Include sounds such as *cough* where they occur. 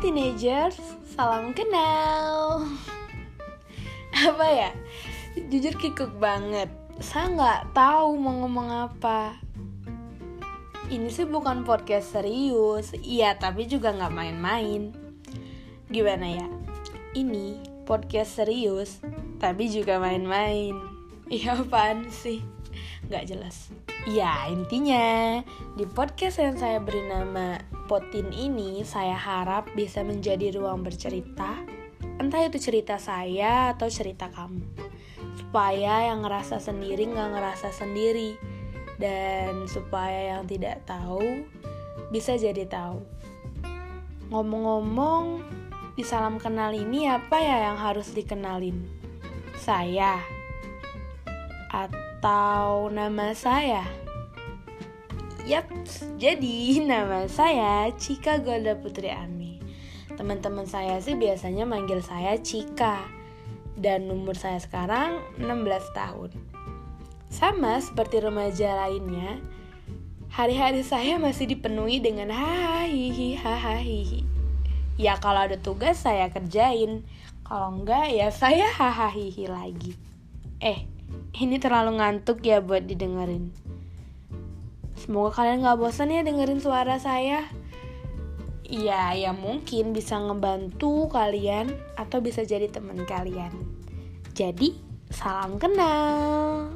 teenagers, salam kenal. Apa ya? Jujur kikuk banget. Saya nggak tahu mau ngomong apa. Ini sih bukan podcast serius, iya tapi juga nggak main-main. Gimana ya? Ini podcast serius, tapi juga main-main. Iya apaan sih? Nggak jelas. Ya intinya di podcast yang saya beri nama Potin ini saya harap bisa menjadi ruang bercerita Entah itu cerita saya atau cerita kamu Supaya yang ngerasa sendiri nggak ngerasa sendiri Dan supaya yang tidak tahu bisa jadi tahu Ngomong-ngomong di salam kenal ini apa ya yang harus dikenalin? Saya atau nama saya? Yap, jadi *laughs* nama saya Cika Golda Putri Ami. Teman-teman saya sih biasanya manggil saya Cika. Dan umur saya sekarang 16 tahun. Sama seperti remaja lainnya, hari-hari saya masih dipenuhi dengan hahihi hahaha. Ya kalau ada tugas saya kerjain, kalau enggak ya saya hahaha lagi. Eh, ini terlalu ngantuk ya buat didengerin. Semoga kalian gak bosan ya dengerin suara saya. Iya, ya mungkin bisa ngebantu kalian atau bisa jadi teman kalian. Jadi, salam kenal.